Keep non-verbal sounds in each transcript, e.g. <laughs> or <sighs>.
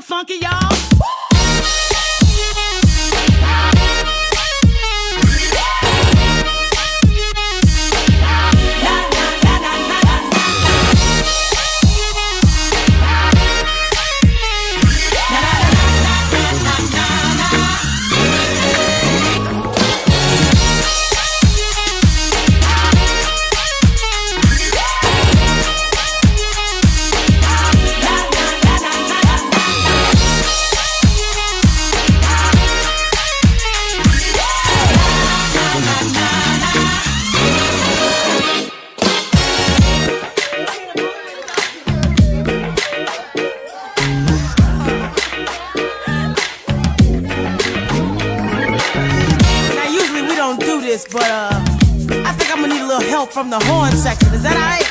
funky, y'all. From the horn section. Is that alright?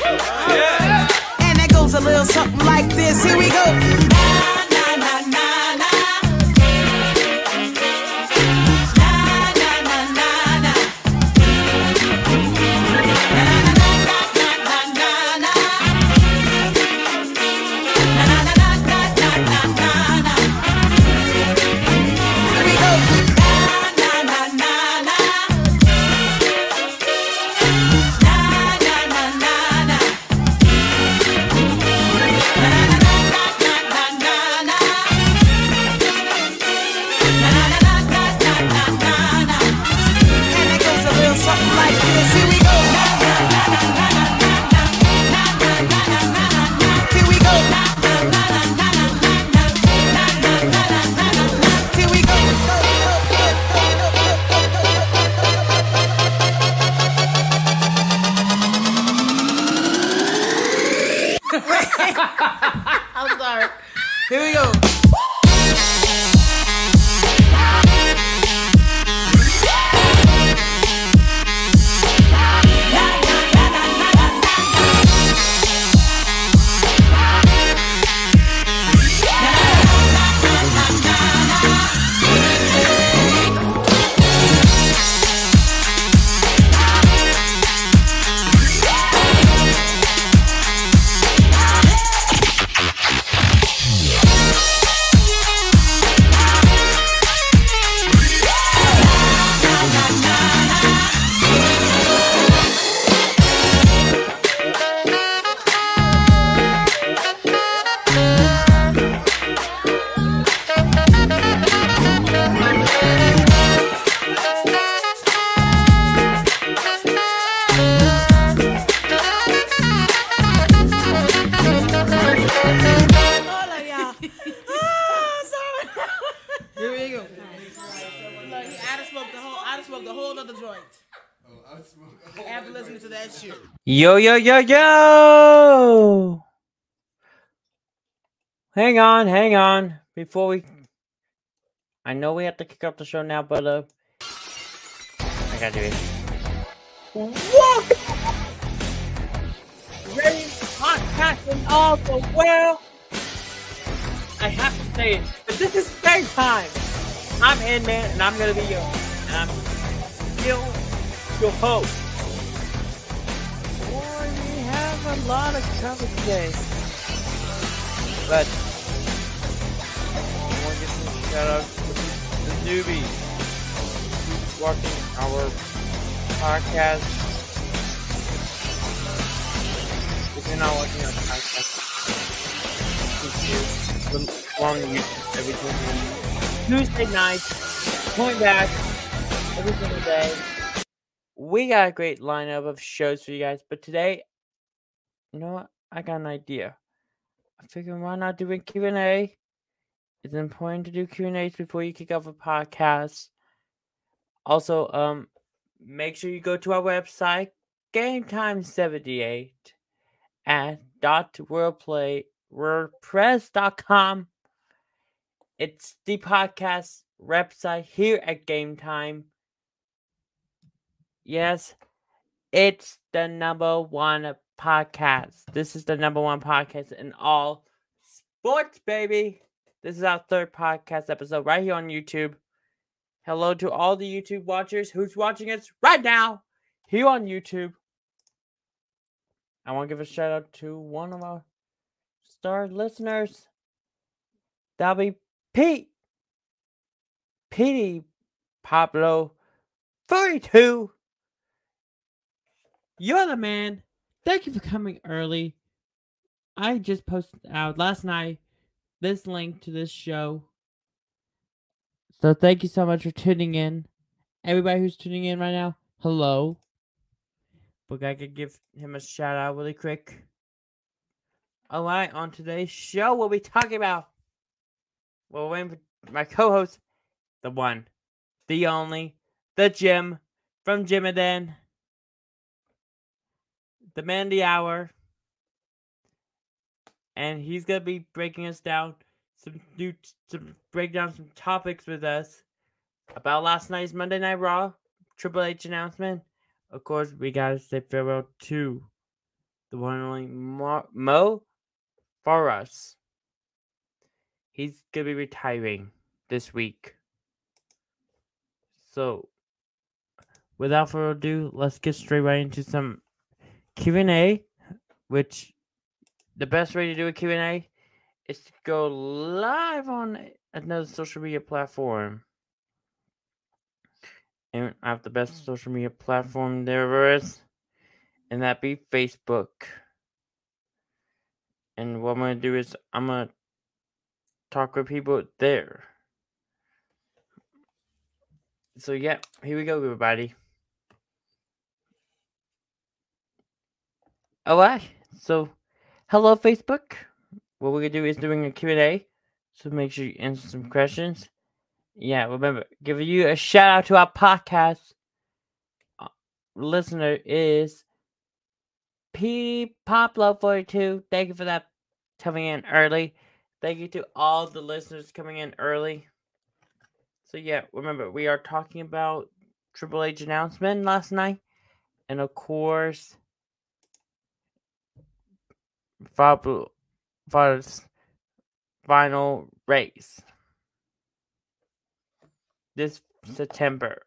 Yo, yo, yo, yo! Hang on, hang on. Before we. I know we have to kick off the show now, but, uh. I gotta do it. Welcome! Ready podcasting all the well. I have to say it, but this is big time. I'm Ant-Man, and I'm gonna be your. And I'm still your host. Have a lot of cover today. But I want to give some shout out to the newbies who's watching our podcast. If you're not watching our podcast, you. Long YouTube every Tuesday, Tuesday night, point back every single day we got a great lineup of shows for you guys, but today, you know what? I got an idea. I figured why not and A? It's important to do Q and A's before you kick off a podcast. Also, um, make sure you go to our website, Game Time Seventy Eight, at dot wordplay wordpress.com. It's the podcast website here at Game Time. Yes, it's the number one podcast. This is the number one podcast in all sports, baby. This is our third podcast episode right here on YouTube. Hello to all the YouTube watchers who's watching us right now here on YouTube. I want to give a shout out to one of our star listeners, That'll be Pete. Petey Pablo 42. You're the man. Thank you for coming early. I just posted out last night this link to this show. So thank you so much for tuning in. Everybody who's tuning in right now, hello. But I could give him a shout out really quick. Alright, on today's show, we'll be talking about. Well, waiting for my co host, the one, the only, the Jim from Jim and them, the man the hour. And he's going to be breaking us down some new, some break down some topics with us about last night's Monday Night Raw Triple H announcement. Of course, we gotta say farewell to the one and only Mo, Mo for us. He's gonna be retiring this week. So, without further ado, let's get straight right into some Q and A. Which the best way to do a Q and A is to go live on another social media platform. And I have the best social media platform there is, and that be Facebook. And what I'm gonna do is I'm gonna talk with people there. So yeah, here we go, everybody. Alright, so hello Facebook. What we're gonna do is doing a Q&A. So make sure you answer some questions. Yeah, remember, giving you a shout out to our podcast uh, listener is P Pablo 42. Thank you for that coming in early. Thank you to all the listeners coming in early. So yeah, remember we are talking about Triple H announcement last night, and of course, Fabio's final race this September.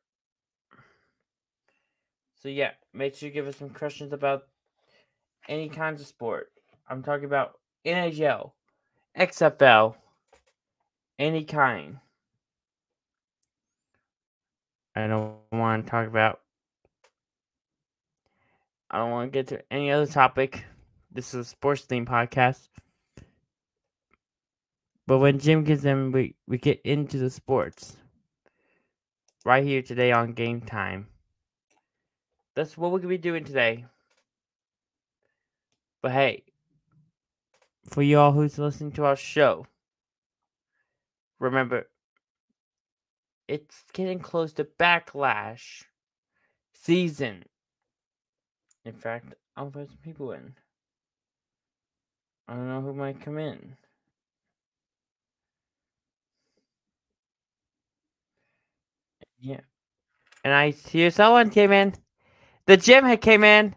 So yeah, make sure you give us some questions about any kinds of sport. I'm talking about NHL, XFL, any kind. I don't want to talk about. I don't want to get to any other topic. This is a sports theme podcast. But when Jim gets in, we, we get into the sports. Right here today on Game Time. That's what we're going to be doing today. But hey, for y'all who's listening to our show, remember, it's getting close to Backlash season. In fact, I'll put some people in. I don't know who might come in. Yeah. And I see someone came in. The Jim had came in.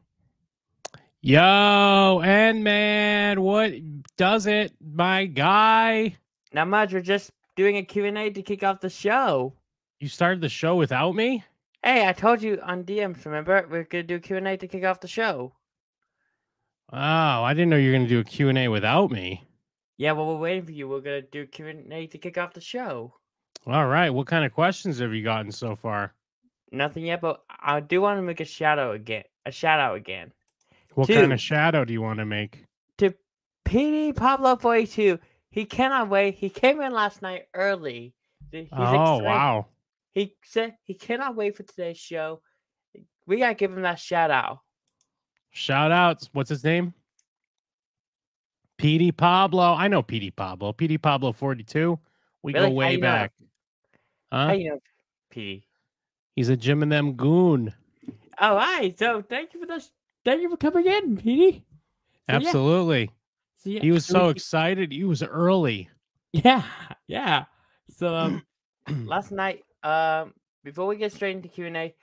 Yo, and man, what does it, my guy? Not much. We're just doing a Q&A to kick off the show. You started the show without me? Hey, I told you on DMs, remember? We're going to do Q&A to kick off the show. Oh, I didn't know you were going to do a Q&A without me. Yeah, well, we're waiting for you. We're going to do Q&A to kick off the show. All right. What kind of questions have you gotten so far? Nothing yet, but I do want to make a shout out again. A shout out again. What Two. kind of shadow do you want to make? To PD Pablo 42. He cannot wait. He came in last night early. He's oh, excited. wow. He said he cannot wait for today's show. We gotta give him that shout out. Shout outs. What's his name? PD Pablo. I know PD Pablo. PD Pablo 42. We Really? go way you know? back. Huh? How you know, PD? He's a Jim and them goon. All right. So thank you for this. Thank you for coming in, PD. So, yeah. Absolutely. So, yeah, He was so excited. He was early. Yeah, yeah. So um, <clears throat> last night, um, before we get straight into Q and A,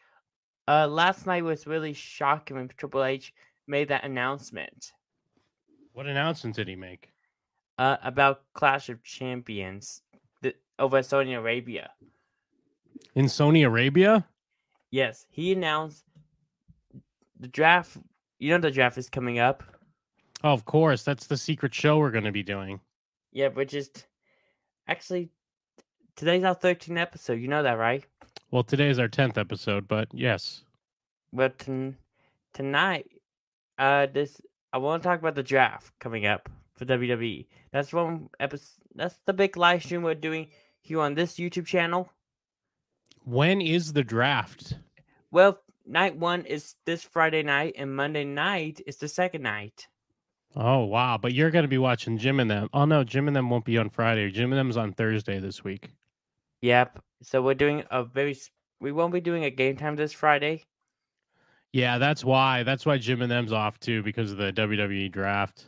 uh, last night was really shocking when Triple H made that announcement What announcement did he make? uh about Clash of Champions th- over Saudi Arabia. In Saudi Arabia? Yes, he announced the draft. You know the draft is coming up. Oh, of course. That's the secret show we're going to be doing. Yeah, but just Actually, today's our 13th episode. You know that, right? Well, today is our tenth episode, but yes. But ton- tonight, uh, this I want to talk about the draft coming up for WWE. That's one episode. That's the big live stream we're doing here on this YouTube channel. When is the draft? Well, night one is this Friday night, and Monday night is the second night. Oh wow! But you're gonna be watching Jim and them. Oh no, Jim and them won't be on Friday. Jim and them's on Thursday this week. Yep. So we're doing a very. We won't be doing a game time this Friday. Yeah, that's why. That's why Jim and them's off too because of the WWE draft.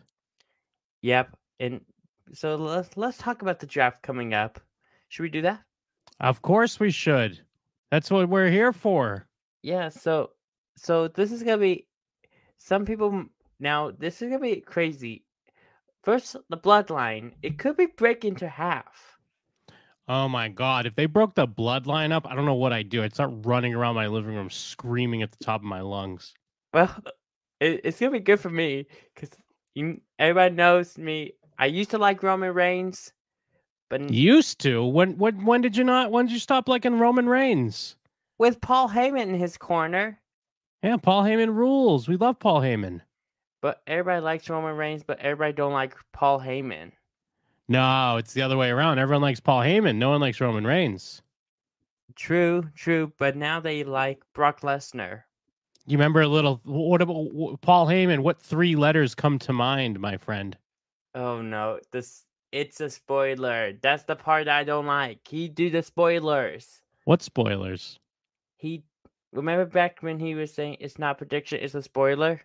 Yep. And so let's let's talk about the draft coming up. Should we do that? Of course we should. That's what we're here for. Yeah. So so this is gonna be. Some people now this is gonna be crazy. First, the bloodline. It could be break into half. Oh my god! If they broke the bloodline up, I don't know what I'd do. I'd start running around my living room screaming at the top of my lungs. Well, it, it's gonna be good for me because you everybody knows me. I used to like Roman Reigns, but Used to when when when did you not? When did you stop liking Roman Reigns? with Paul Heyman in his corner. Yeah, Paul Heyman rules. We love Paul Heyman. But everybody likes Roman Reigns, but everybody don't like Paul Heyman. No, it's the other way around. Everyone likes Paul Heyman. No one likes Roman Reigns. True, true. But now they like Brock Lesnar. You remember a little? What about wh- Paul Heyman? What three letters come to mind, my friend? Oh no, this it's a spoiler. That's the part I don't like. He do the spoilers. What spoilers? He remember back when he was saying it's not prediction, it's a spoiler.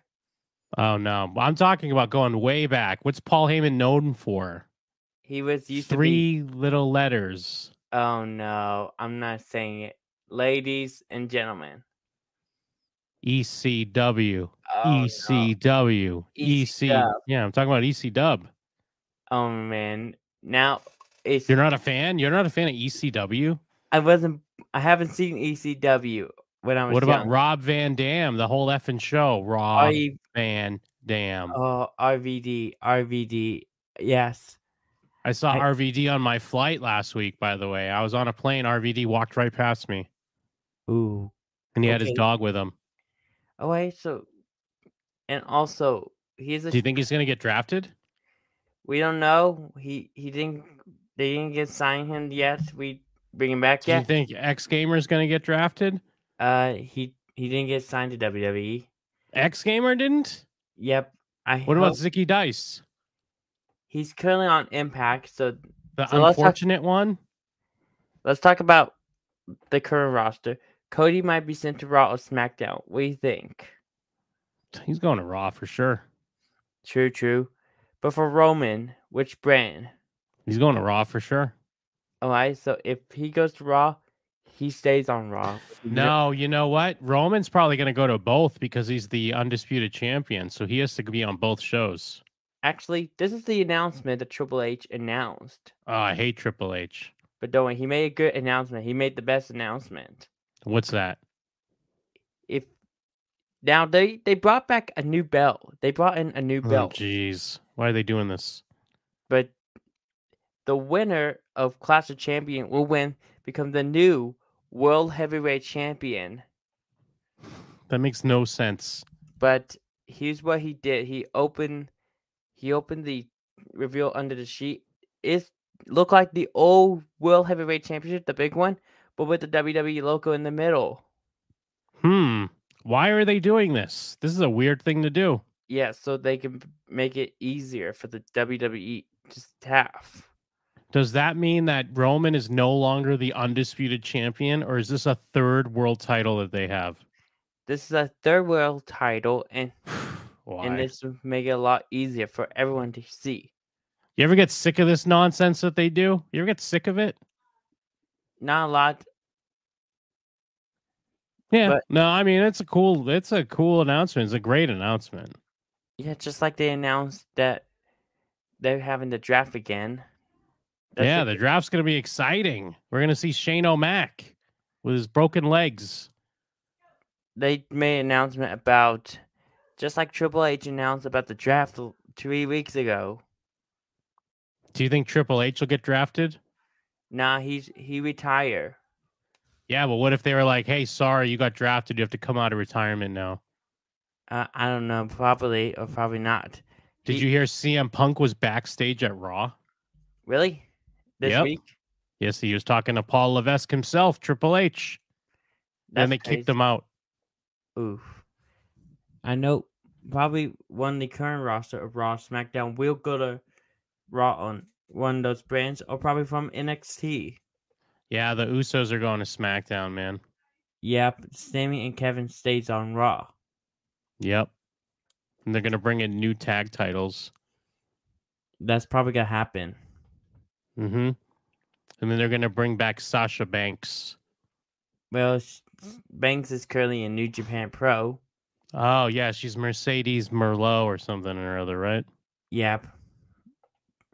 Oh no, I'm talking about going way back. What's Paul Heyman known for? He was used to. Three little letters. Oh no, I'm not saying it. Ladies and gentlemen. ECW. Oh, no. ECW. EC. Yeah, I'm talking about EC Dub. Oh man. Now it's You're not a fan? You're not a fan of ECW? I wasn't I haven't seen ECW when I was What about young. Rob Van Dam? The whole effing show. Rob R- Van Dam. Oh, RVD, RVD. Yes. I saw I- RVD on my flight last week, by the way. I was on a plane. RVD walked right past me, Ooh. and he had his dog with him. Oh wait, so and also he's a Do you think he's going to get drafted? we don't know. He he didn't they didn't get signed him yet. We bring him back yet. Do you think X Gamer is going to get drafted? uh he he didn't get signed to WWE. X Gamer didn't? Yep. I What about hope- Zicky Dice? He's currently on Impact, so The So let's talk- unfortunate one? let's talk about the current roster. Cody might be sent to Raw or SmackDown. What do you think? He's going to Raw for sure. True, true. But for Roman, which brand? He's going to Raw for sure. All right, so if he goes to Raw, he stays on Raw. No, you know what? Roman's probably going to go to both because he's the undisputed champion. So he has to be on both shows. Actually, this is the announcement that Triple H announced. Oh, I hate Triple H. But don't worry, he made a good announcement. He made the best announcement. What's that? If now they they brought back a new belt. They brought in a new Oh, belt. jeez. Why are they doing this? but the winner of Clash of Champion will win, become the new World Heavyweight Champion. That makes no sense. But here's what he did. He opened he opened the reveal under the sheet. It looked like the old World Heavyweight Championship, the big one, but with the WWE logo in the middle. Hmm. Why are they doing this? This is a weird thing to do. Yeah, so they can make it easier for the WWE just have. Does that mean that Roman is no longer the undisputed champion, or is this a third world title that they have? This is a third world title, and <sighs> <sighs> Why? and this will make it a lot easier for everyone to see. you ever get sick of this nonsense that they do? You ever get sick of it? Not a lot. Yeah. But- no, I mean it's a cool it's a cool announcement. It's a great announcement. Yeah, just like they announced that they're having the draft again. Yeah, the draft's gonna be exciting. We're gonna see Shane O'Mac with his broken legs. they made an announcement about just like Triple H announced about the draft three weeks ago. Do you think Triple H will get drafted? Nah, he's he retire. Yeah, but what if they were like, "Hey, sorry, you got drafted. You have to come out of retirement now." Uh, I don't know, probably or probably not. Did He- you hear CM Punk was backstage at Raw? Really? This Yep. week? Yes, he was talking to Paul Levesque himself, Triple H. then they That's kicked him out. Oof. I know probably one the current roster of Raw SmackDown will go to Raw on one of those brands or probably from NXT. Yeah, the Usos are going to SmackDown, man. Yep, Sammy and Kevin stays on Raw. Yep. And they're gonna bring in new tag titles. That's probably gonna happen. Mm-hmm. And then they're gonna bring back Sasha Banks. Well, Banks is currently in New Japan Pro. Oh yeah, she's Mercedes Merlot or something or other, right? Yep.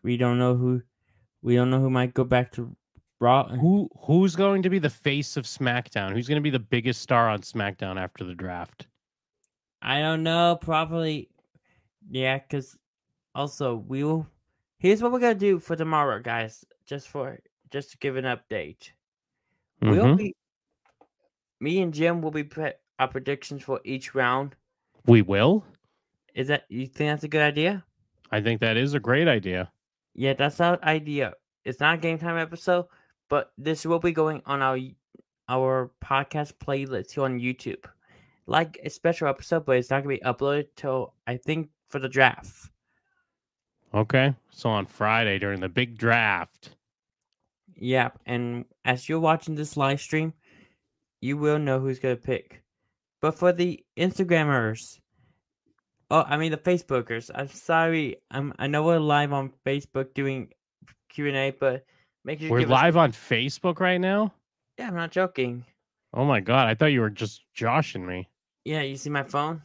We don't know who. We don't know who might go back to Raw. Who who's going to be the face of SmackDown? Who's going to be the biggest star on SmackDown after the draft? I don't know. Probably, yeah. Because also we will. Here's what we're gonna do for tomorrow, guys. Just for just to give an update. We'll Mhm. be. Me and Jim will be put our predictions for each round. We will. Is that you think that's a good idea? I think that is a great idea. Yeah, that's our idea. It's not a game time episode, but this will be going on our our podcast playlist here on YouTube. Like a special episode, but it's not gonna be uploaded till I think for the draft. Okay. So on Friday during the big draft. Yeah, and as you're watching this live stream, you will know who's gonna pick. But for the Instagrammers, oh, I mean the Facebookers. I'm sorry. I'm I know we're live on Facebook doing Q and A, but make sure We're give us- live on Facebook right now. yeah, I'm not joking. Oh my god, I thought you were just joshing me. Yeah, you see my phone?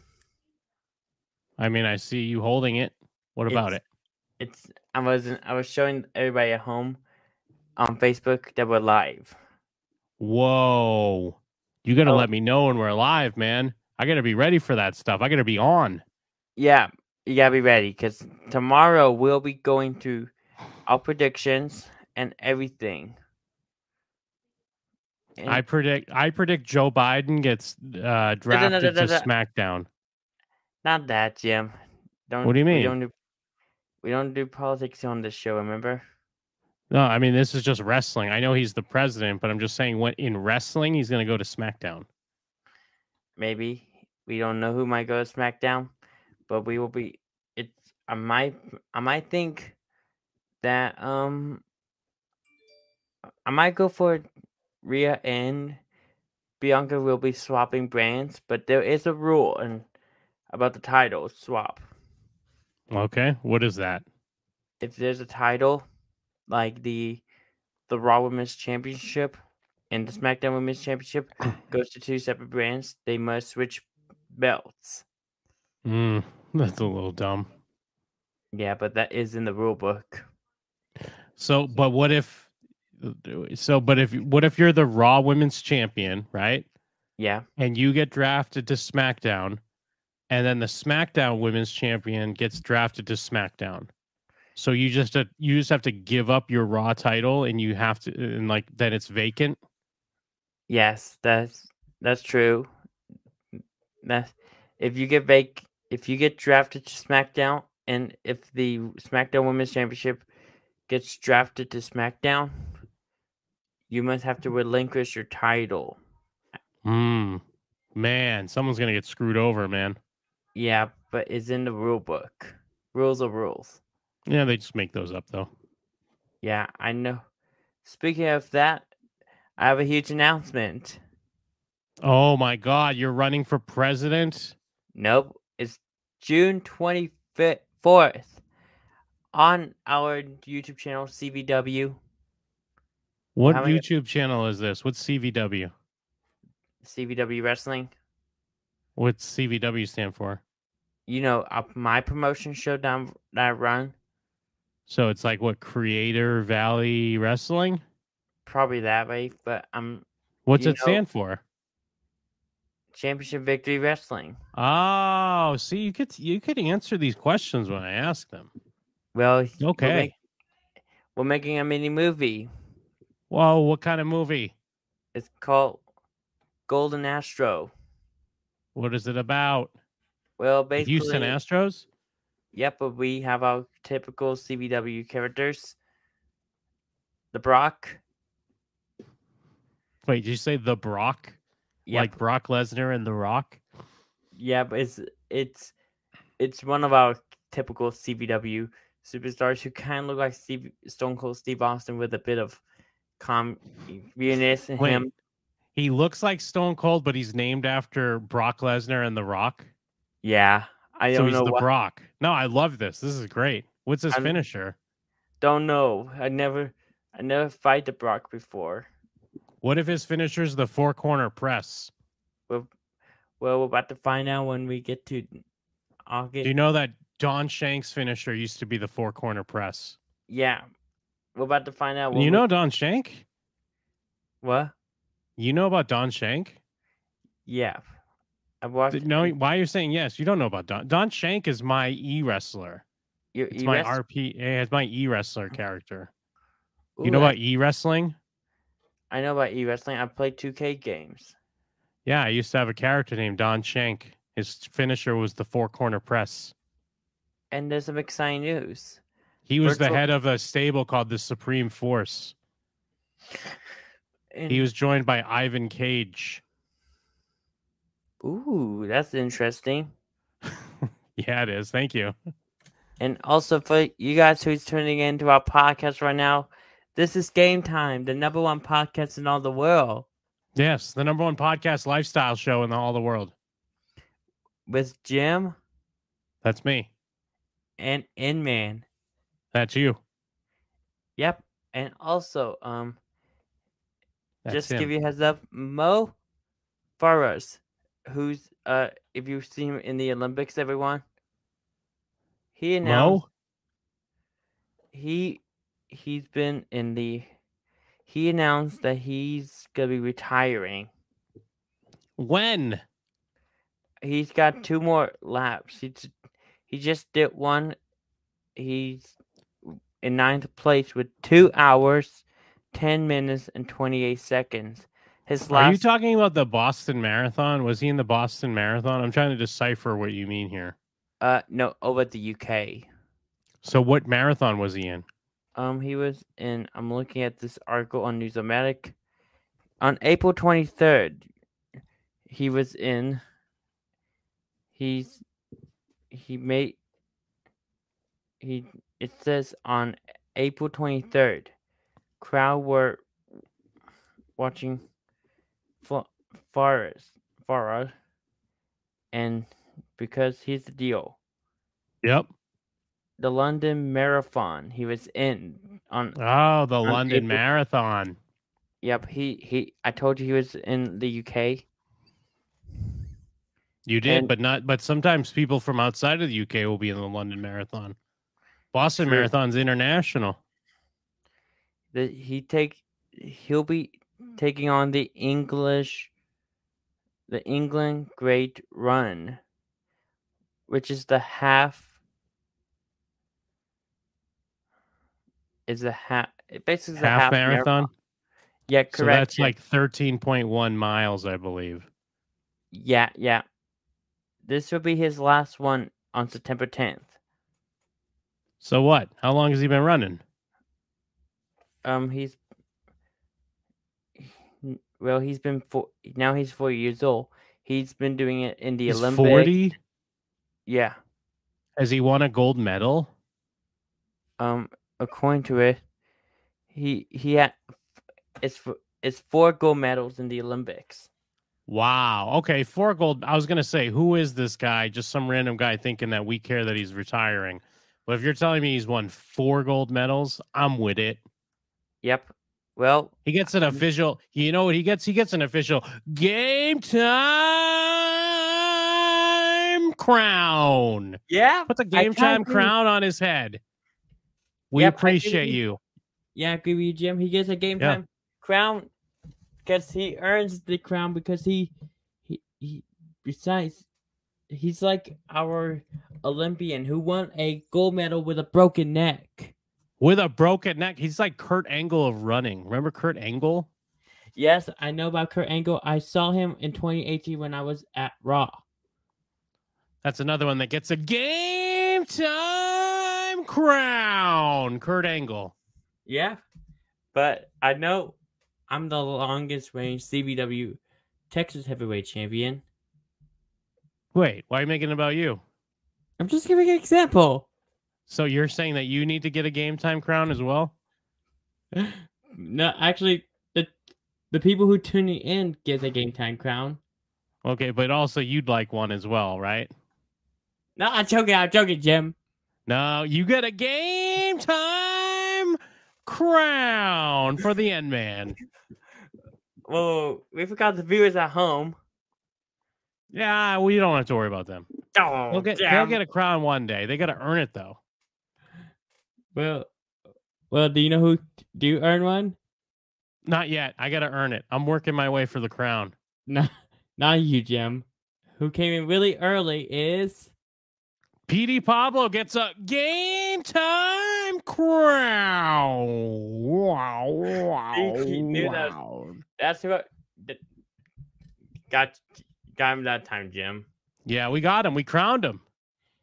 I mean, I see you holding it. What about It's- it? It's I wasn't I was showing everybody at home on Facebook that we're live. Whoa. You got to Oh. let me know when we're live, man. I got to be ready for that stuff. I got to be on. Yeah, you gotta be ready because tomorrow we'll be going to our predictions and everything. And I predict I predict Joe Biden gets uh drafted da, to. SmackDown. not that, Jim. Don't. What do you We mean? don't do, we don't do politics on this show. Remember? No, I mean this is just wrestling. I know he's the president, but I'm just saying what in wrestling he's going to go to SmackDown. Maybe we don't know who might go to SmackDown, but we will be. It's. I might. I might think that um. I might go for Rhea and Bianca will be swapping brands, but there is a rule and about the title swap. Okay, what is that? If there's a title, like the the Raw Women's Championship and the SmackDown Women's Championship <clears throat> goes to two separate brands, they must switch belts. Mm, that's a little dumb. Yeah, but that is in the rule book. So, but what if so but if what if you're the Raw Women's Champion, right? Yeah. and you get drafted to SmackDown, and then the SmackDown Women's Champion gets drafted to SmackDown. So you just uh, you just have to give up your Raw title, and you have to, and like then it's vacant. Yes, that's that's true. That if you get vac if you get drafted to SmackDown and if the SmackDown Women's Championship gets drafted to SmackDown, you must have to relinquish your title. Hmm, man, someone's gonna get screwed over, man. Yeah, but it's in the rule book. Rules are rules. Yeah, they just make those up though. Yeah, I know. Speaking of that, I have a huge announcement. Oh my God, you're running for president? Nope, it's June 24th on our YouTube channel, CVW. What How YouTube channel is this? What's CVW? CVW Wrestling. What's CVW stand for? You know, uh, my promotion show down that I run, So it's like what Creator Valley Wrestling? probably that way, but I'm What's it know- stand for? Championship Victory Wrestling. Oh, see, you could you could answer these questions when I ask them. Well, we're Okay. make- we're making a mini movie. Whoa, what kind of movie? It's called Golden Astro. What is it about? Well, basically, Houston Astros? Yep, but we have our typical CVW characters. The Brock. Wait, did you say The Brock? Yep. Like Brock Lesnar and The Rock? yeah, but it's it's it's one of our typical CVW superstars who kind of look like Steve, Stone Cold Steve Austin with a bit of communist in Wait, him. He looks like Stone Cold, but he's named after Brock Lesnar and The Rock. Yeah, I so don't he's know the. Brock. No, I love this. This is great. What's his I'm- finisher? Don't know. I never, I never fight the Brock before. What if his finisher's the four corner press? Well, well, we're about to find out when we get to August. Do you know that Don Shanks' finisher used to be the four corner press? yeah, we're about to find out. You we- know Don Shank? what? You know about Don Shank? Yeah, I watched. No, why you're saying yes? You don't know about Don. Don Shank is my e wrestler. It's my RP. eh, It's my e wrestler character. Ooh, You know I- about e wrestling? I know about e wrestling. I play 2K games. Yeah, I used to have a character named Don Shank. His finisher was the four corner press. And there's some exciting news. He was the head of a stable called the Supreme Force. <laughs> And, He was joined by Ivan Cage. Ooh, that's interesting. <laughs> Yeah, it is. Thank you. And also for you guys who's tuning into our podcast right now, this is Game Time, the number one podcast in all the world, Yes, the number one podcast lifestyle show in all the world. with Jim That's me. and Inman. That's you. Yep. And also, um, That's just him. give you a heads up, Mo Farahs, who's uh, if you've seen him in the Olympics, everyone, he announced Mo. he he's been in the he announced that he's gonna be retiring. When? He's got two more laps. He he just did one. He's in ninth place with two hours, ten minutes, and twenty eight seconds. His Are you talking about the Boston Marathon? Was he in the Boston Marathon? I'm trying to decipher what you mean here. uh no over at the UK. So, what marathon was he in? Um, he was in. I'm looking at this article on Newsomatic. On April 23rd, he was in. He's he made. He it says on April 23rd, crowd were watching. Fa- Forest, Farah, and because he's the deal Yep. the London Marathon. He was in on. Oh, the London April- Marathon. Yep, he he. I told you he was in the UK. You did, And- but not. But sometimes people from outside of the UK will be in the London Marathon. Boston. Marathon's international. The he take he'll be taking on the English, the England Great Run, which is the half. Is a half. It basically is a half, half marathon. Yeah, correct. So that's like 13.1 miles, I believe. Yeah, yeah. This will be his last one on September 10th. So what? How long has he been running? Um, he's well, he's been four. Now he's four years old. He's been doing it in the He's Olympics. 40. Yeah. Has he won a gold medal? Um, according to it, he he had it's for it's four gold medals in the Olympics. Wow. Okay, four gold. I was gonna say, who is this guy? Just some random guy thinking that we care that he's retiring. But if you're telling me he's won four gold medals, I'm with it. Yep. Well, He gets an official. You know what he gets? He gets an official game time crown. yeah. Put the game time agree. crown on his head. We Yep, appreciate you. Yeah, I agree with you, Jim. He gets a game Yeah. time crown because he earns the crown because he, he, he, besides, he's like our Olympian who won a gold medal with a broken neck. With a broken neck. He's like Kurt Angle of running. Remember Kurt Angle? Yes, I know about Kurt Angle. I saw him in 2018 when I was at Raw. That's another one that gets a game time crown. Kurt Angle. Yeah, but I know I'm the longest range CVW Texas Heavyweight Champion. Wait, why are you making it about you? I'm just giving an example. So you're saying that you need to get a game time crown as well? No, actually, the the people who tune in get a game time crown. Okay, but also you'd like one as well, right? No, I'm joking. I'm joking, Jim. No, you get a game time crown for the end man. Well, we forgot the viewers at home. Yeah, we don't have to worry about them. Oh, They'll get, they'll get a crown one day. They got to earn it though. Well, well, do you know who do you earn one? Not yet. I got to earn it. I'm working my way for the crown. <laughs> No, not you, Jim. Who came in really early is PD Pablo gets a game time crown. Wow, wow, he knew that- wow. that's what that- got got him that time, Jim. Yeah, we got him. We crowned him.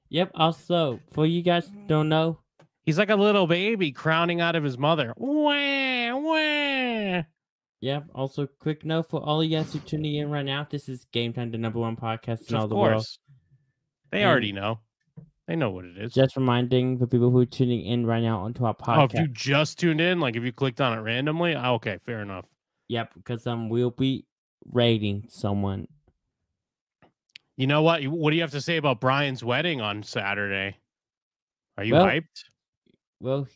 Yep. Also, for you guys don't know, He's like a little baby crowning out of his mother. Wah, wah. Yep. Also, quick note for all you guys who tuning in right now. This is Game Time, the number one podcast in all Of the world. Of course. They And- already know. They know what it is. Just reminding the people who are tuning in right now onto our podcast. Oh, if you just tuned in, like if you clicked on it randomly, ah, okay, fair enough. Yep, because um, we'll be rating someone. You know what? What do you have to say about Brian's wedding on Saturday? Are you Well- hyped? Well,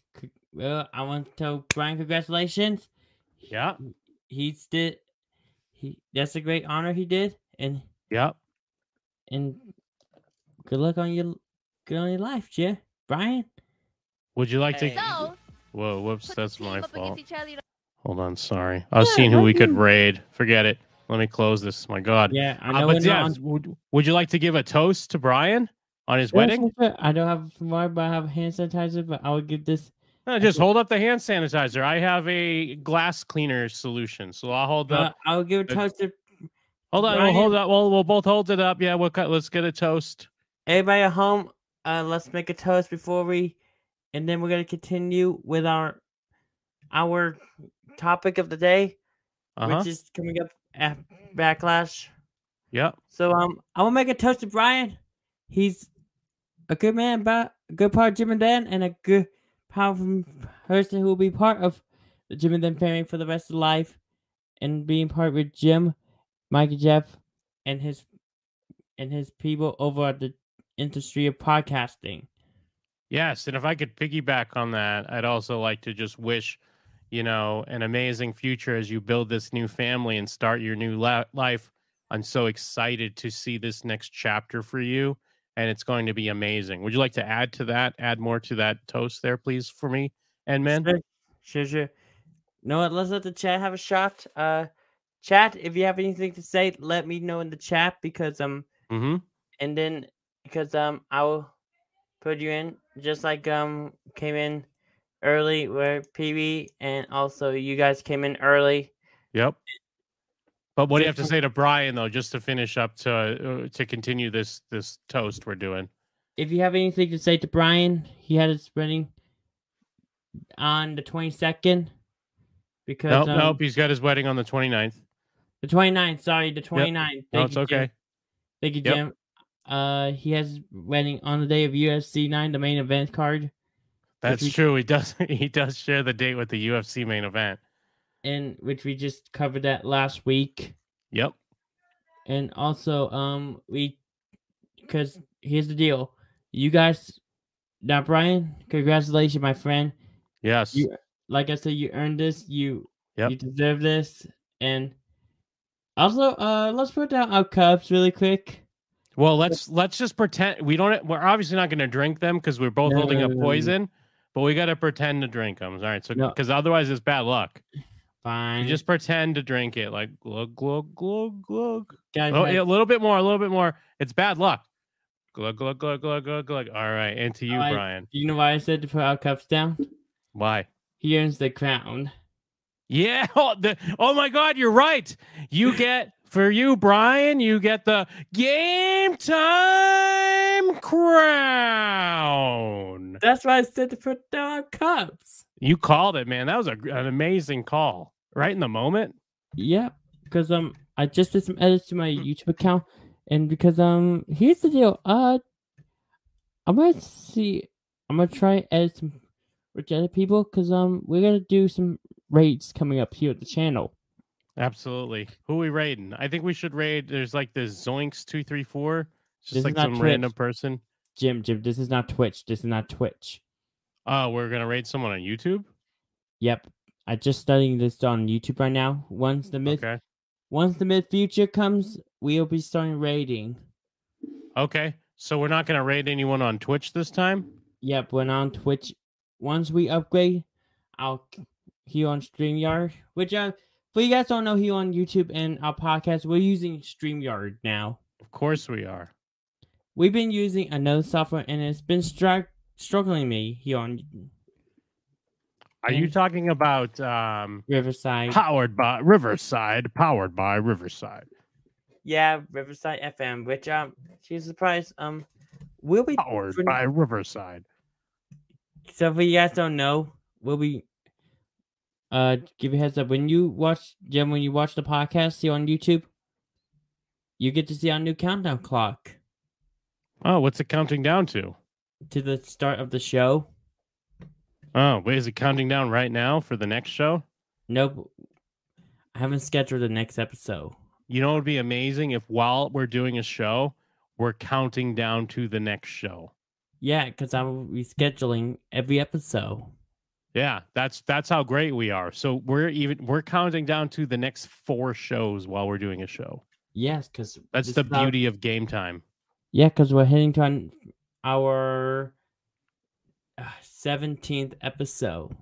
well, I want to tell Brian congratulations. Yeah. He's did he. That's a great honor he did, and yeah, and good luck on your good on your life, yeah, Brian. Would you like to? So, Whoa, whoops, that's my fault. against each other, you know- Hold on, sorry. I was Yeah, seeing who we do could raid. Forget it. Let me close this. My God. Yeah, I Uh, know. but yeah, on- would, would you like to give a toast to Brian on his wedding? I don't have more, but I have hand sanitizer. But I will give this. No, just hold up the hand sanitizer. I have a glass cleaner solution, so I'll hold Uh, up. I will give a uh, toast to Hold on, we'll hold up. We'll, we'll both hold it up. Yeah, we'll cut. Let's get a toast. everybody at home. Uh, let's make a toast before we, and then we're gonna continue with our our topic of the day, Uh huh. which is coming up at Backlash. Yep. So um, I will make a toast to Brian. He's a good man, but a good part of Jim and Dan, and a good powerful person who will be part of the Jim and Dan family for the rest of life, and being part with Jim, Mike, and Jeff, and his and his people over at the industry of podcasting. Yes, and if I could piggyback on that, I'd also like to just wish, you know, an amazing future as you build this new family and start your new la- life. I'm so excited to see this next chapter for you, and it's going to be amazing. Would you like to add to that? Add more to that toast there, please, for me and man. Sure, sure, sure. know what? Let's let the chat have a shot. Uh, chat, if you have anything to say, let me know in the chat because um, Mm-hmm. and then because um, I will put you in just like um came in early where PB and also you guys came in early. Yep. But what do you have to say to Brian though, just to finish up to uh, to continue this this toast we're doing? If you have anything to say to Brian, he had his wedding on the twenty second. Because Nope, um, nope. He's got his wedding on the 29th. the 29th, sorry, the 29th. No, it's okay. Thank you, Yep. Jim. Uh, he has wedding on the day of UFC nine, the main event card, That's we- true. He does <laughs> he does share the date with the UFC main event. And which we just covered that last week. Yep. And also, um, we because here's the deal, you guys. Now, Brian, congratulations, my friend. Yes. You, like I said, you earned this. You, Yep. you deserve this. And also, uh, let's put down our cups really quick. well, let's let's just pretend we don't. We're obviously not going to drink them because we're both No, holding no, up no, no. poison. But we got to pretend to drink them. All right. So because otherwise it's bad luck. Fine. You just pretend to drink it like glug glug glug glug. guys. Oh, yeah, a little bit more. A little bit more. It's bad luck. Glug glug glug glug glug glug. All right. And to you, oh, right. Brian. You know why I said to put our cups down? Why? He earns the crown. Yeah. <laughs> Oh, the, oh my God, you're right. You <laughs> get for you, Brian. You get the game time crown. That's why I said to put down cups. You called it, man. That was a, an amazing call. Right in the moment. Yep, because um, I just did some edits to my YouTube account, and because um, here's the deal. Uh, I'm gonna see. I'm gonna try and edit some with other people because um, we're gonna do some raids coming up here at the channel. Absolutely. Who we raiding? I think we should raid. There's like the Zoinks two three four. Just This is like not some Twitch. random person. Jim, Jim, this is not Twitch. This is not Twitch. Oh, we're gonna raid someone on YouTube. Yep, I just studying this on YouTube right now. Once the mid, Okay. once the mid future comes, we'll be starting raiding. Okay. So we're not gonna raid anyone on Twitch this time. Yep, when on Twitch, once we upgrade, I'll here on StreamYard, which uh, for you guys don't know, here on YouTube and our podcast, we're using StreamYard now. Of course we are. We've been using another software, and it's been stru- struggling me here on Are you talking about um Riverside. powered by Riverside? Powered by Riverside. Yeah, Riverside FM, which um, she's surprised. Um, we'll be Powered for- by Riverside. So if you guys don't know, we'll be uh give you a heads up when you watch Jim when you watch the podcast here on YouTube, you get to see our new countdown clock Oh, what's it counting down to? To the start of the show. Oh, wait, is it counting down right now for the next show? Nope. I haven't scheduled the next episode. You know, it would be amazing if while we're doing a show, we're counting down to the next show. Yeah, because I will be scheduling every episode. Yeah, that's that's how great we are. So we're even we're counting down to the next four shows while we're doing a show. Yes, because That's the beauty of game time. Yeah, because we're heading to our uh, seventeenth episode.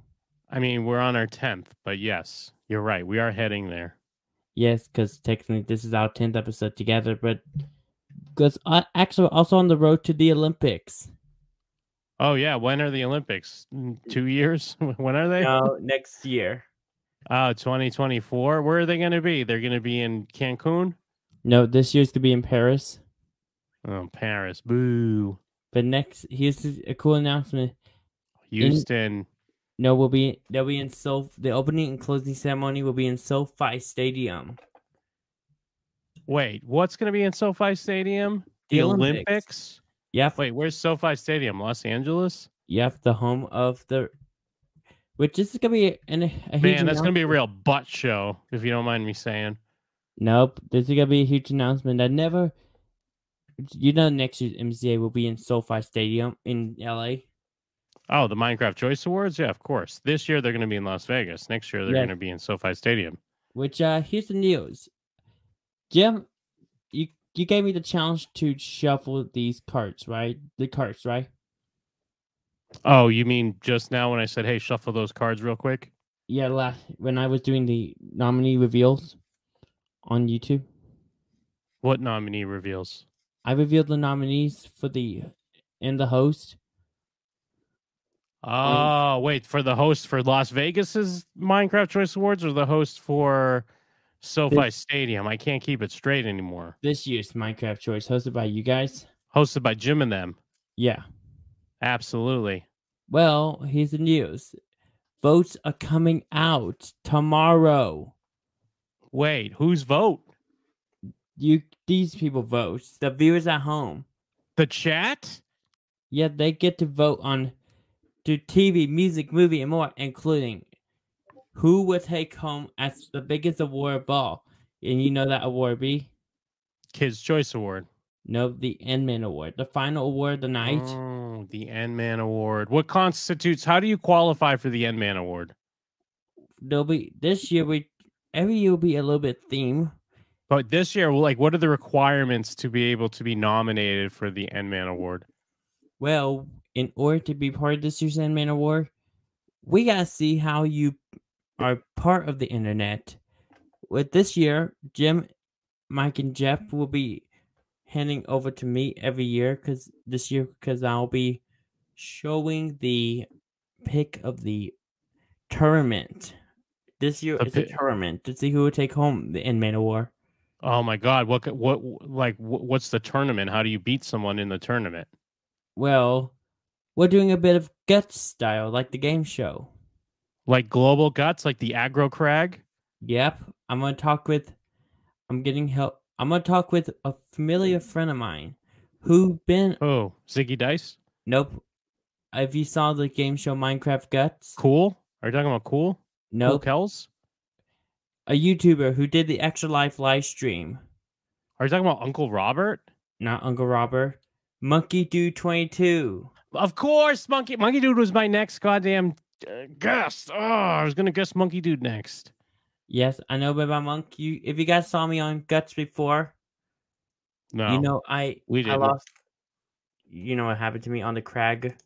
I mean, we're on our tenth, but yes, you're right. We are heading there. Yes, because technically this is our tenth episode together, but because uh, actually also on the road to the Olympics. Oh yeah, when are the Olympics? Mm, Two years? <laughs> when are they? No, next year. Oh, 2024. Where are they going to be? They're going to be in Cancun. No, this year's gonna be in Paris. Oh, Paris. Boo. But next, here's a cool announcement. Houston. No, we'll be they'll be in Sof. The opening and closing ceremony will be in SoFi Stadium. Wait, what's going to be in SoFi Stadium? The The, Olympics. Olympics? Yep, Wait, where's SoFi Stadium? Los Angeles? yep, the home of the. Which this is gonna be an, a huge Man, that's going to be a real butt show, if you don't mind me saying. Nope, this is gonna be a huge announcement. I never. You know, next year's MCA will be in SoFi Stadium in LA. Oh, the Minecraft Choice Awards? Yeah, of course. This year they're going to be in Las Vegas. Next year they're Yes. going to be in SoFi Stadium. Which uh, here's the news, Jim. You you gave me the challenge to shuffle these cards, right? The cards, right? Oh, you mean just now when I said, hey, shuffle those cards real quick? Yeah, last when I was doing the nominee reveals on YouTube, What nominee reveals? I revealed the nominees for the and the host. Oh, wait, for the host for Las Vegas's Minecraft Choice Awards or the host for SoFi This- Stadium? I can't keep it straight anymore. This year's Minecraft Choice, hosted by you guys. Hosted by Jim and them. Yeah. Absolutely. Well, here's the news. Votes are coming out tomorrow. Wait, whose vote? You these people vote. The viewers at home. The chat? Yeah, they get to vote on to TV, music, movie, and more, including who will take home as the biggest award of all. And you know that award be? Kids Choice Award. No, the Endman Award. The final award of the night. Oh, the Endman Award. What constitutes, how do you qualify for the Endman Award? There'll be this year we every year will be a little bit theme. But this year, like, what are the requirements to be able to be nominated for the Endman Award? Well, in order to be part of this year's Endman Award, we gotta see how you are part of the internet. With this year, Jim, Mike, and Jeff will be handing over to me every year because this year because I'll be showing the pick of the tournament. This year The it's a pi- tournament to see who would take home the Endman Award. Oh my God! What? What? Like, what's the tournament? How do you beat someone in the tournament? Well, we're doing a bit of guts style, like the game show. Like global guts, like the aggro crag. Yep, I'm gonna talk with. I'm getting help. I'm gonna talk with a familiar friend of mine, who been. Oh, Ziggy Dice. Nope. If you saw the game show Minecraft Guts, Cool. Are you talking about cool? No, nope. Kells? A YouTuber who did the Extra Life live stream. Are you talking about Uncle Robert? Not Uncle Robert. Monkey Dude 22. Of course, Monkey Monkey Dude was my next goddamn uh, guest. Oh, I was gonna guess Monkey Dude next. Yes, I know about Monk. You, if you guys saw me on Guts before, No, you know I we I didn't. lost. You know what happened to me on the crag?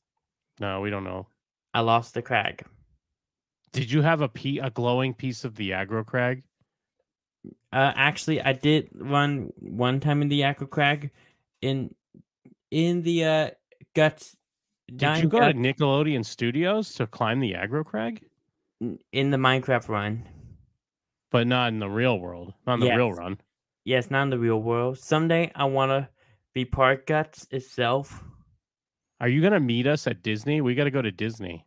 no, we don't know. I lost the crag. Did you have a pe- a glowing piece of the aggro crag? Uh, actually, I did run one time in the Aggro Crag, in in the uh Guts. Did you go to Nickelodeon Studios to climb the aggro crag? in the Minecraft run? But not in the real world, not in the real run. Yes, not in the real world. Someday I wanna be part Guts itself. Are you gonna meet us at Disney? We got to go to Disney.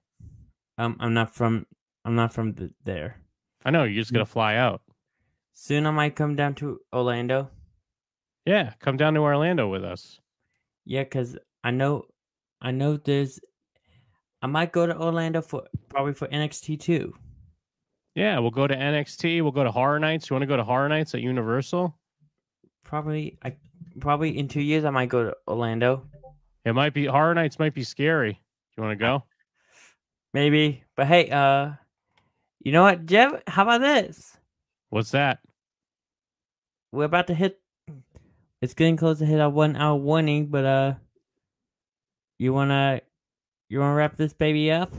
Um, I'm not from. I'm not from the, there. I know you're just gonna fly out. Soon I might come down to Orlando. Yeah, come down to Orlando with us. Yeah, cause I know, I know there's. I might go to Orlando for probably for NXT too. Yeah, we'll go to NXT. We'll go to Horror Nights. You want to go to Horror Nights at Universal? Probably, I probably in two years I might go to Orlando. It might be Horror Nights. Might be scary. Do you want to go? Maybe, but hey, uh, you know what, Jeff? How about this? What's that? We're about to hit. It's getting close to hit our one hour warning, but uh, you wanna, you wanna wrap this baby up?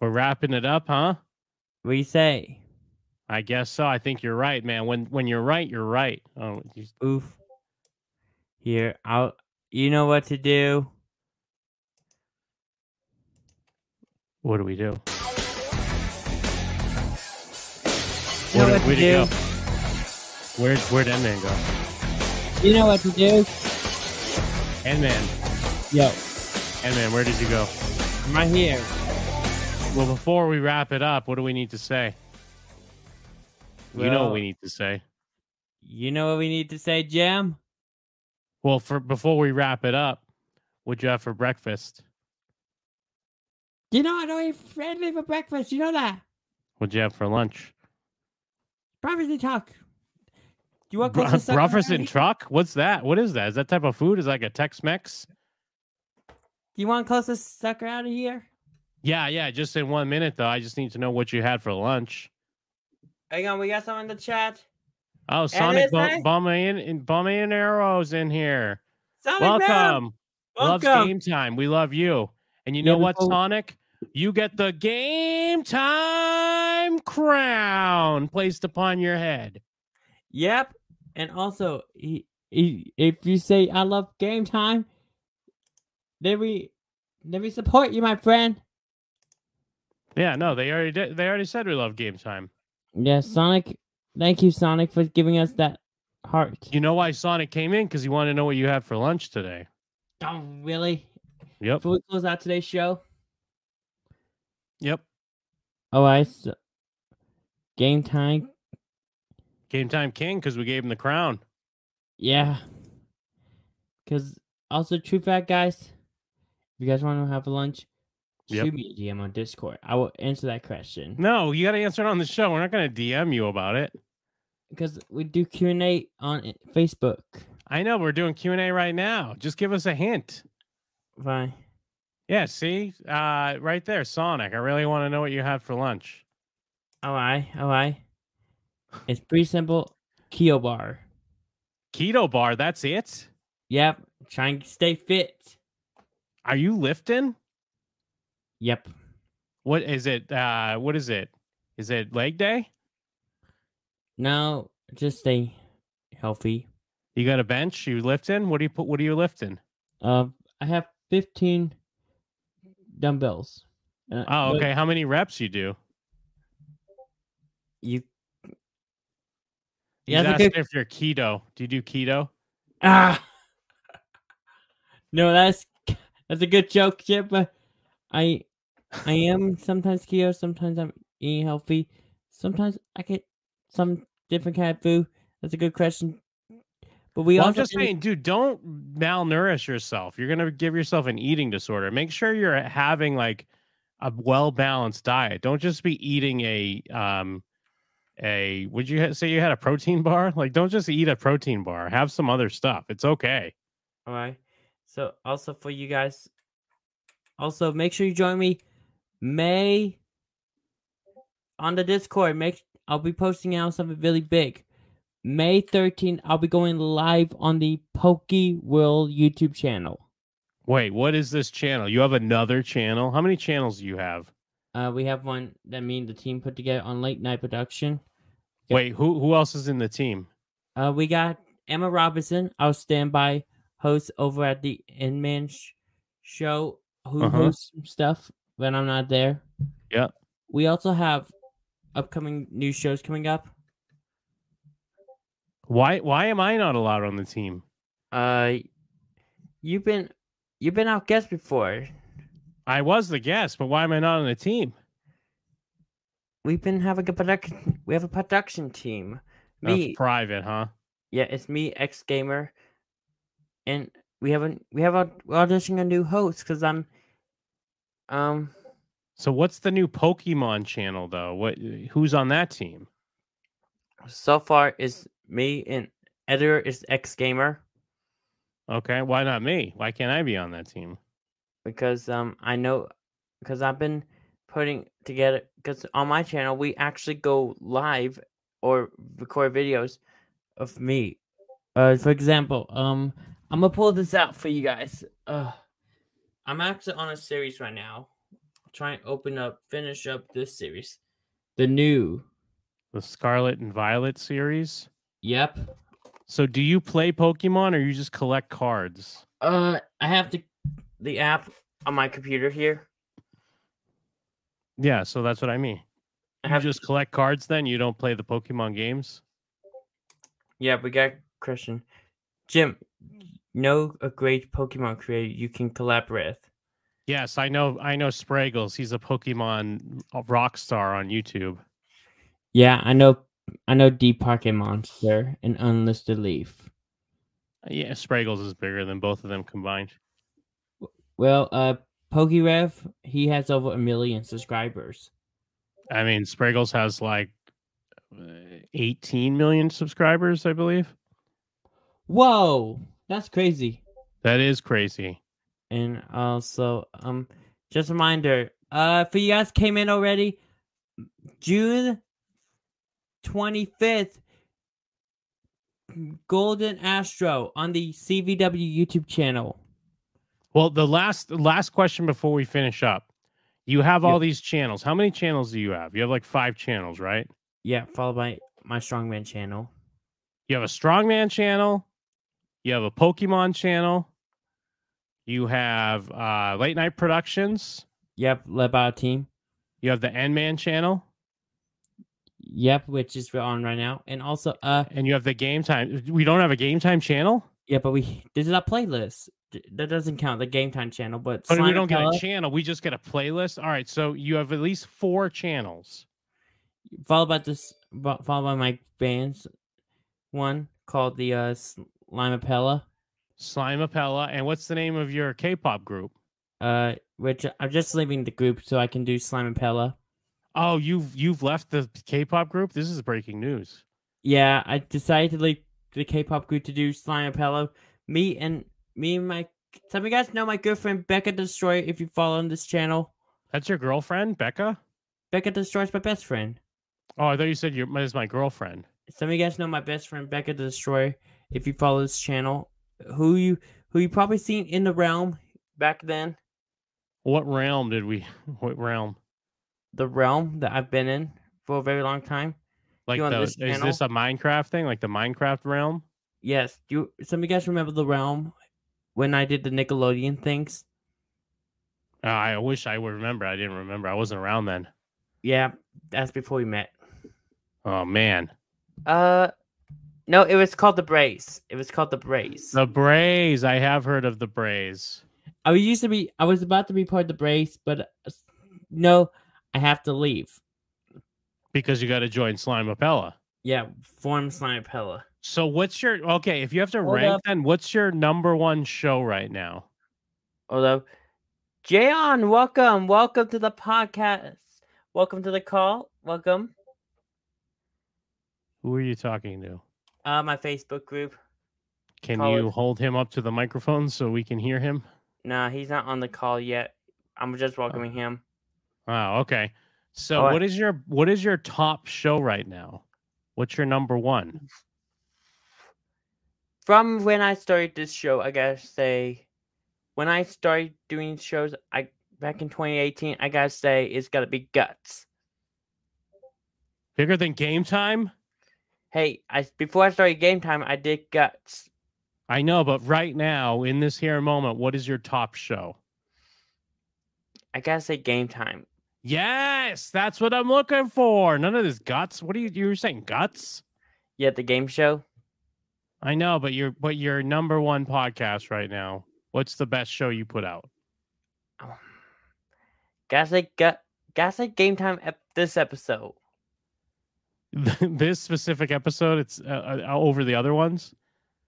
We're wrapping it up, huh? What do you say? I guess so. I think you're right, man. When when you're right, you're right. Oh, you, Oof. Here, I'll. You know what to do. what do we do? You know Where'd- what to do. go? Where'd where'd Endman go? You know what to do. Endman, Yo, Endman, where did you go? I'm right here. Well, before we wrap it up, what do we need to say? you know what we need to say. You know what we need to say, Jam? Well, for before we wrap it up, what'd you have for breakfast? You know I don't eat friendly for breakfast. You know that. What'd you have for lunch? Privacy talk. You want Br- close to suck and truck? What's that? What is that? Is that type of food? Is that like a Tex-Mex? Do You want closest sucker out of here? Yeah, yeah. Just in one minute, though. I just need to know what you had for lunch. Hang on, we got some in the chat. Oh, Sonic nice. Bombay and Arrows in here. Sonic Man! Welcome. Loves game time. We love you. And you know what, Sonic? You get the game time crown placed upon your head. Yep. And also, he, he, if you say I love game time, then we, then we support you, my friend. Yeah, no, they already did. They already said we love game time. Yeah, Sonic. Thank you, Sonic, for giving us that heart. You know why Sonic came in? Because he wanted to know what you had for lunch today. Oh, really? Yep. Before we close out today's show, Yep. Oh, all right. So, game time. Game time king because we gave him the crown. Yeah. Because also, true fact, guys, if you guys want to have a lunch, Yep. shoot me a DM on Discord. I will answer that question. No, you got to answer it on the show. We're not going to DM you about it. Because we do Q and A on Facebook. I know we're doing Q and A right now. Just give us a hint. Fine. Yeah, see, uh, right there, Sonic. I really want to know what you had for lunch. Oh, I, oh, I. It's pretty simple. Keto bar. Keto bar. That's it. Yep. Trying to stay fit. Are you lifting? Yep. What is it? Uh, what is it? Is it leg day? No, just stay healthy. You got a bench? You lifting? What do you put? What are you lifting? Uh, I have 15 dumbbells. Uh, Oh, okay. How many reps you do? You Yeah, that's a asking if you're keto. Do you do keto? Ah. <laughs> No, that's that's a good joke, Chip. But I I am sometimes keto, sometimes I'm eating healthy, sometimes I get some different kind of food. That's a good question. But we well, I'm just saying, dude, don't malnourish yourself. You're gonna give yourself an eating disorder. Make sure you're having like a well balanced diet. Don't just be eating a um a would you say you had a protein <laughs> bar? Like, don't just eat a protein bar. Have some other stuff. It's okay. All right. So also for you guys, also make sure you join me May on the Discord. Make I'll be posting out something really big. May 13th, I'll be going live on the Pokey World YouTube channel. Wait, what is this channel? You have another channel? How many channels do you have? Uh, we have one that me and the team put together on late night production. Wait, who who else is in the team? Uh, we got Emma Robinson, our standby host over at the Inman sh- show, who Uh-huh. hosts some stuff when I'm not there. Yeah. We also have upcoming new shows coming up. Why why am I not allowed on the team? uh, you've been you've been out guest before. I was the guest, but why am I not on the team? We've been having a production. We have a production team. That's Me, private, huh? yeah, it's me, ex gamer, and we haven't we have a we're auditioning a new host because I'm, um, So what's the new Pokemon channel though? What who's on that team? so far is me and editor is ex gamer Okay, why not me? Why can't I be on that team? because um I know because I've been putting together because on my channel we actually go live or record videos of me. Uh, for example, um, I'm gonna pull this out for you guys. Uh, I'm actually on a series right now. Trying to open up, finish up this series. the new. The Scarlet and Violet series. Yep. So do you play Pokemon or you just collect cards? Uh, I have to. The app on my computer here. Yeah, so that's what I mean. I You have just collect cards then? You don't play the Pokemon games? Yeah, we got Christian. Jim, know a great Pokemon creator you can collaborate with. Yes, I know I know Spraggles. He's a Pokemon rock star on YouTube. Yeah, I know. I know Deep Pocket Monster and Unlisted Leaf. Yeah, Spraggles is bigger than both of them combined. Well, uh, PokeRev, he has over a million subscribers. I mean, Spraggles has like uh, 18 million subscribers, I believe. Whoa, that's crazy. That is crazy. And also, um, just a reminder, uh, for you guys came in already, June twenty fifth, Golden Astro on the CVW YouTube channel. Well, the last last question before we finish up. You have all Yep. these channels. How many channels do you have? You have like 5 channels, right? Yeah, followed by my Strongman channel. You have a strongman channel. You have a Pokemon channel. You have uh, late night productions. Yep, led by a team. You have the N Man channel, Yep, which is on right now, and also, uh, and you have the Game Time. We don't have a Game Time channel, yeah, but we this is a playlist. That doesn't count the game time channel, but but we don't get a channel. We just get a playlist. All right, so you have at least four channels. followed by this, fo- followed by my band's one called the uh Slime Appella, and what's the name of your K-pop group? uh, which I'm just leaving the group so I can do Slime Appella. Oh, you've you've left the K-pop group. This is breaking news. Yeah, I decided to leave the K-pop group to do Slime Appella. Me and me and my some of you guys know my girlfriend Becca Destroy. If you follow on this channel, That's your girlfriend, Becca. Becca Destroy is my best friend. Oh, I thought you said your is my girlfriend. some of you guys know my best friend Becca the Destroyer. If you follow this channel, who you who you probably seen in the realm back then, What realm did we? <laughs> What realm? The realm that I've been in for a very long time. Like the this is this a Minecraft thing? Like the Minecraft realm? Yes, you. Some of you guys remember the realm when I did the Nickelodeon things. Uh, I wish I would remember. I didn't remember. I wasn't around then. Yeah, that's before we met. Oh man, Uh, no, it was called the Brace. It was called the Brace. the Braves. I have heard of the Braves. I used to be. I was about to be part of the brace, but uh, no, I have to leave. because you got to join Slime Appella. Yeah, form Slimepella. So what's your okay? If you have to Hold rank, up. then what's your number one show right now? Although, Jayon, welcome, welcome to the podcast. Welcome to the call. Welcome. Who are you talking to? Uh, my Facebook group. Can Call you it- hold him up to the microphone so we can hear him? Nah, he's not on the call yet. I'm just welcoming him. Wow. Okay. So Oh, what is your what is your top show right now? What's your number one? From when I started this show, I gotta say, when I started doing shows, I back in 2018, I gotta say it's gotta be Guts. Bigger than Game Time? Hey, I before I started Game Time, I did Guts. I know, but right now in this here moment, what is your top show? I gotta say Game Time. Yes, that's what I'm looking for. None of this guts. What are you you were saying guts? Yeah, the game show. I know, but you're but your number one podcast right now. What's the best show you put out? Oh. Gotta say Game Time. Ep- this episode. <laughs> this specific episode, it's uh, uh, over the other ones.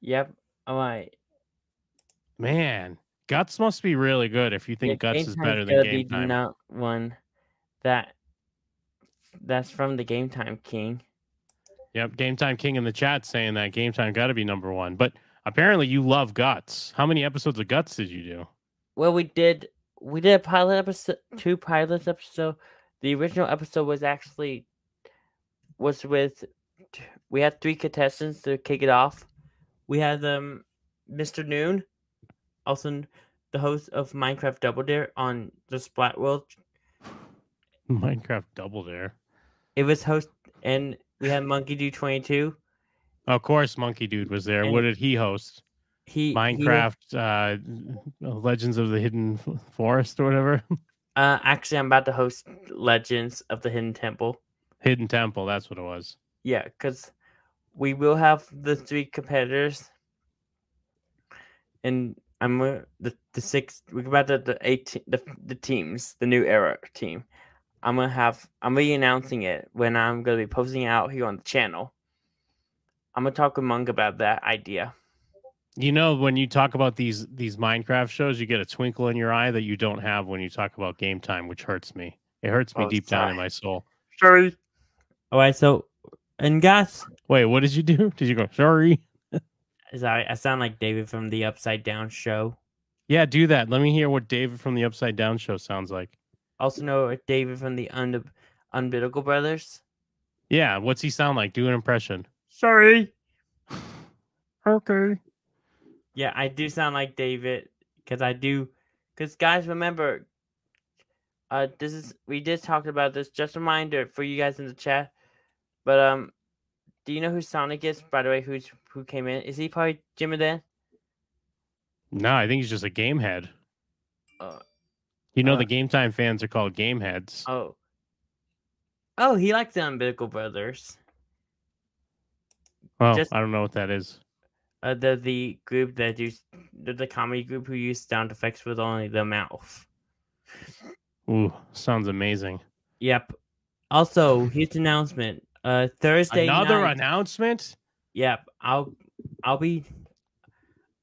Yep. Right. Man, guts must be really good if you think Yeah, guts is better than game time. Not one that that's from the Game Time King. Yep, Game Time King in the chat saying that Game Time got to be number one. But apparently, you love Guts. How many episodes of Guts did you do? Well, we did we did a pilot episode, two pilots episode. The original episode was actually was with we had three contestants to kick it off. We had um Mr. Noon, also the host of Minecraft Double Dare on the Splat World. <laughs> Minecraft Double Dare. It was host and we had Monkey Dude twenty two. Of course, Monkey Dude was there. And what did he host? He he was- Minecraft uh, <laughs> Legends of the Hidden <laughs> Forest or whatever. uh, actually, I'm about to host Legends of the Hidden Temple. Hidden Temple. That's what it was. Yeah, because we will have the three competitors, and I'm uh, the the six. We're about the the eight the the teams, the new era team. I'm gonna have. I'm gonna be announcing it when I'm gonna be posting it out here on the channel. I'm gonna talk with Monk about that idea. You know, when you talk about these these Minecraft shows, you get a twinkle in your eye that you don't have when you talk about Game Time, which hurts me. It hurts me Oh, deep down in my soul. Sorry. All right, so and guys, Wait, what did you do? Did you go sorry? <laughs> sorry, I sound like David from the Upside Down Show. Yeah, do that. Let me hear what David from the Upside Down Show sounds like. Also know David from the Un- Umbilical Brothers. Yeah, what's he sound like? Do an impression. Sorry. <sighs> Okay. Yeah, I do sound like David because I do. Because guys, remember, uh, this is we just talked about this. Just a reminder for you guys in the chat. But um, do you know who Sonic is? By the way, who's who came in? Is he probably Jimmy then? No, I think he's just a game head. Uh, You know, uh, the Game Time fans are called game heads. oh. Oh, he likes the Umbilical Brothers. well, just- I don't know what that is. Uh, they're the group that do they're the comedy group who use sound effects with only the mouth. Ooh, sounds amazing. Yep. Also, huge announcement. Uh, Thursday Another night. announcement? Yep, I'll I'll be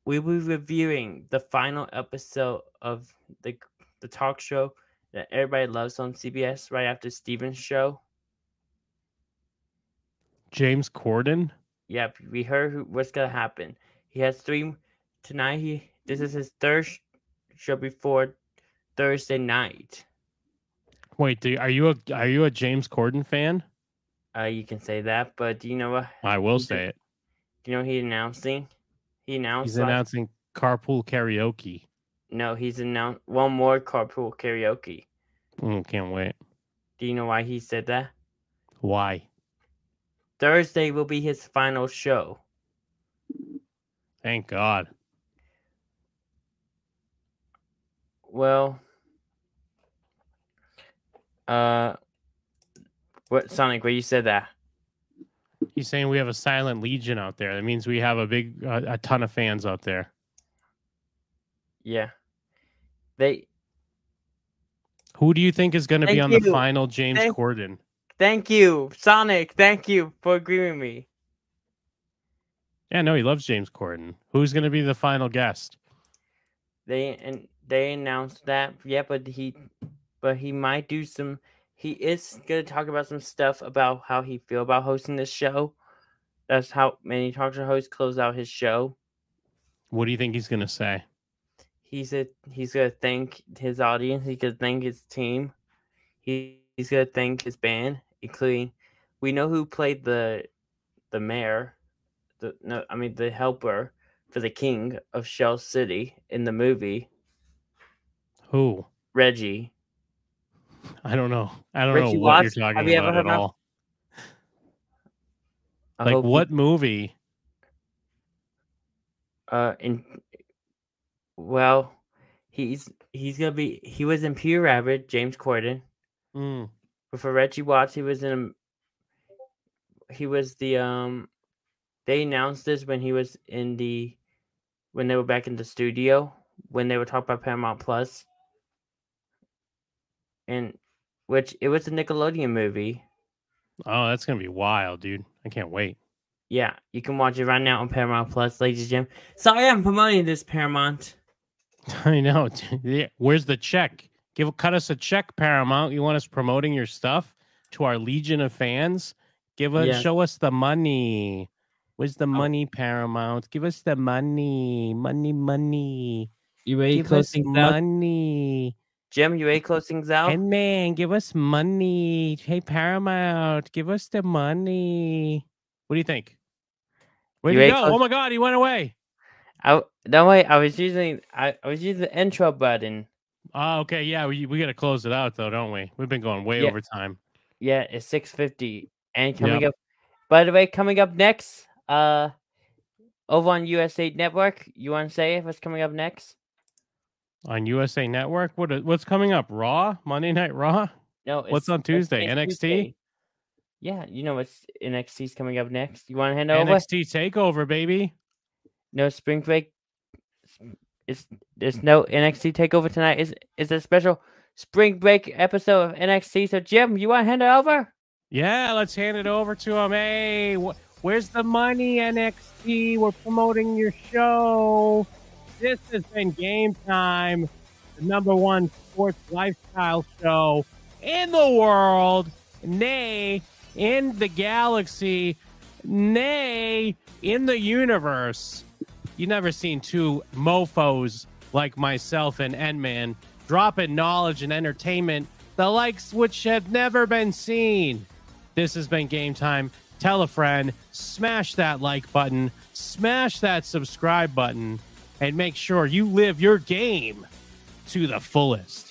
we will be reviewing the final episode of the the talk show that everybody loves on CBS right after Steven's show. James Corden? Yep, we heard who, what's gonna happen. He has three tonight. He this is his third sh- show before Thursday night. Wait, do, are you a are you a James Corden fan? Uh, you can say that, but do you know what? I will say it. Do you know what he announcing? He announced. He's last- announcing carpool karaoke. No, he's announced one more carpool karaoke. Mm, can't wait. Do you know why he said that? Why? Thursday will be his final show. Thank God. Well, uh, what Sonic? Where you said that? He's saying we have a silent legion out there. That means we have a big, uh, a ton of fans out there. Yeah. They Who do you think is going to be on the final James Thank- Corden? thank you, Sonic. Thank you for agreeing with me. Yeah, no, he loves James Corden. Who's going to be the final guest? They and they announced that, yeah, but he but he might do some he is gonna talk about some stuff about how he feel about hosting this show. That's how many talk show hosts close out his show. What do you think he's going to say? He's a he's gonna thank his audience, he could thank his team. He, he's gonna thank his band, including we know who played the the mayor, the no I mean the helper for the king of Shell City in the movie, Who? Reggie. I don't know. I don't Richie know what Watts? you're Have talking you ever about at about- all. I Like hope he- what movie? uh in well he's he's gonna be he was in Peter Rabbit, James Corden. Mm. But for Reggie Watts, he was in he was the um they announced this when he was in the when they were back in the studio when they were talking about Paramount Plus. And which it was a Nickelodeon movie. Oh, that's going to be wild, dude. I can't wait. Yeah, you can watch it right now on Paramount Plus, ladies and gentlemen. Sorry I'm promoting this Paramount. <laughs> I know. Where's the check? Give cut us a check, Paramount. You want us promoting your stuff to our legion of fans? Give us Yeah. show us the money. Where's the Oh. money, Paramount? Give us the money, money, money. You ready to Give close things out? money. Jim, you ready close things out? Hey man, give us money. Hey Paramount, give us the money. What do you think? Where'd You he go? Oh close- Oh my god, he went away. I no wait, I was using I, I was using the intro button. Oh, okay, yeah, we we gotta close it out though, don't we? We've been going way Yeah. over time. Yeah, it's six fifty. And coming Yep. up by the way, coming up next, uh over on USA Network, you wanna say what's coming up next? On USA Network, what is- what's coming up? Raw, Monday Night Raw. No, What's on Tuesday? NXT? Tuesday. Yeah, you know what's NXT's coming up next. You wanna hand over? NXT Takeover, baby. No spring break. It's there's no NXT takeover tonight. Is is a special spring break episode of NXT. So Jim, you wanna hand it over? Yeah, let's hand it over to him. Hey, wh- where's the money, NXT? We're promoting your show. This has been Game Time, the number one sports lifestyle show in the world, nay, in the galaxy, nay, in the universe. You never seen two mofos like myself and N-Man dropping knowledge and entertainment, the likes which have never been seen. This has been Game Time. Tell a friend, smash that like button, smash that subscribe button, and make sure you live your game to the fullest.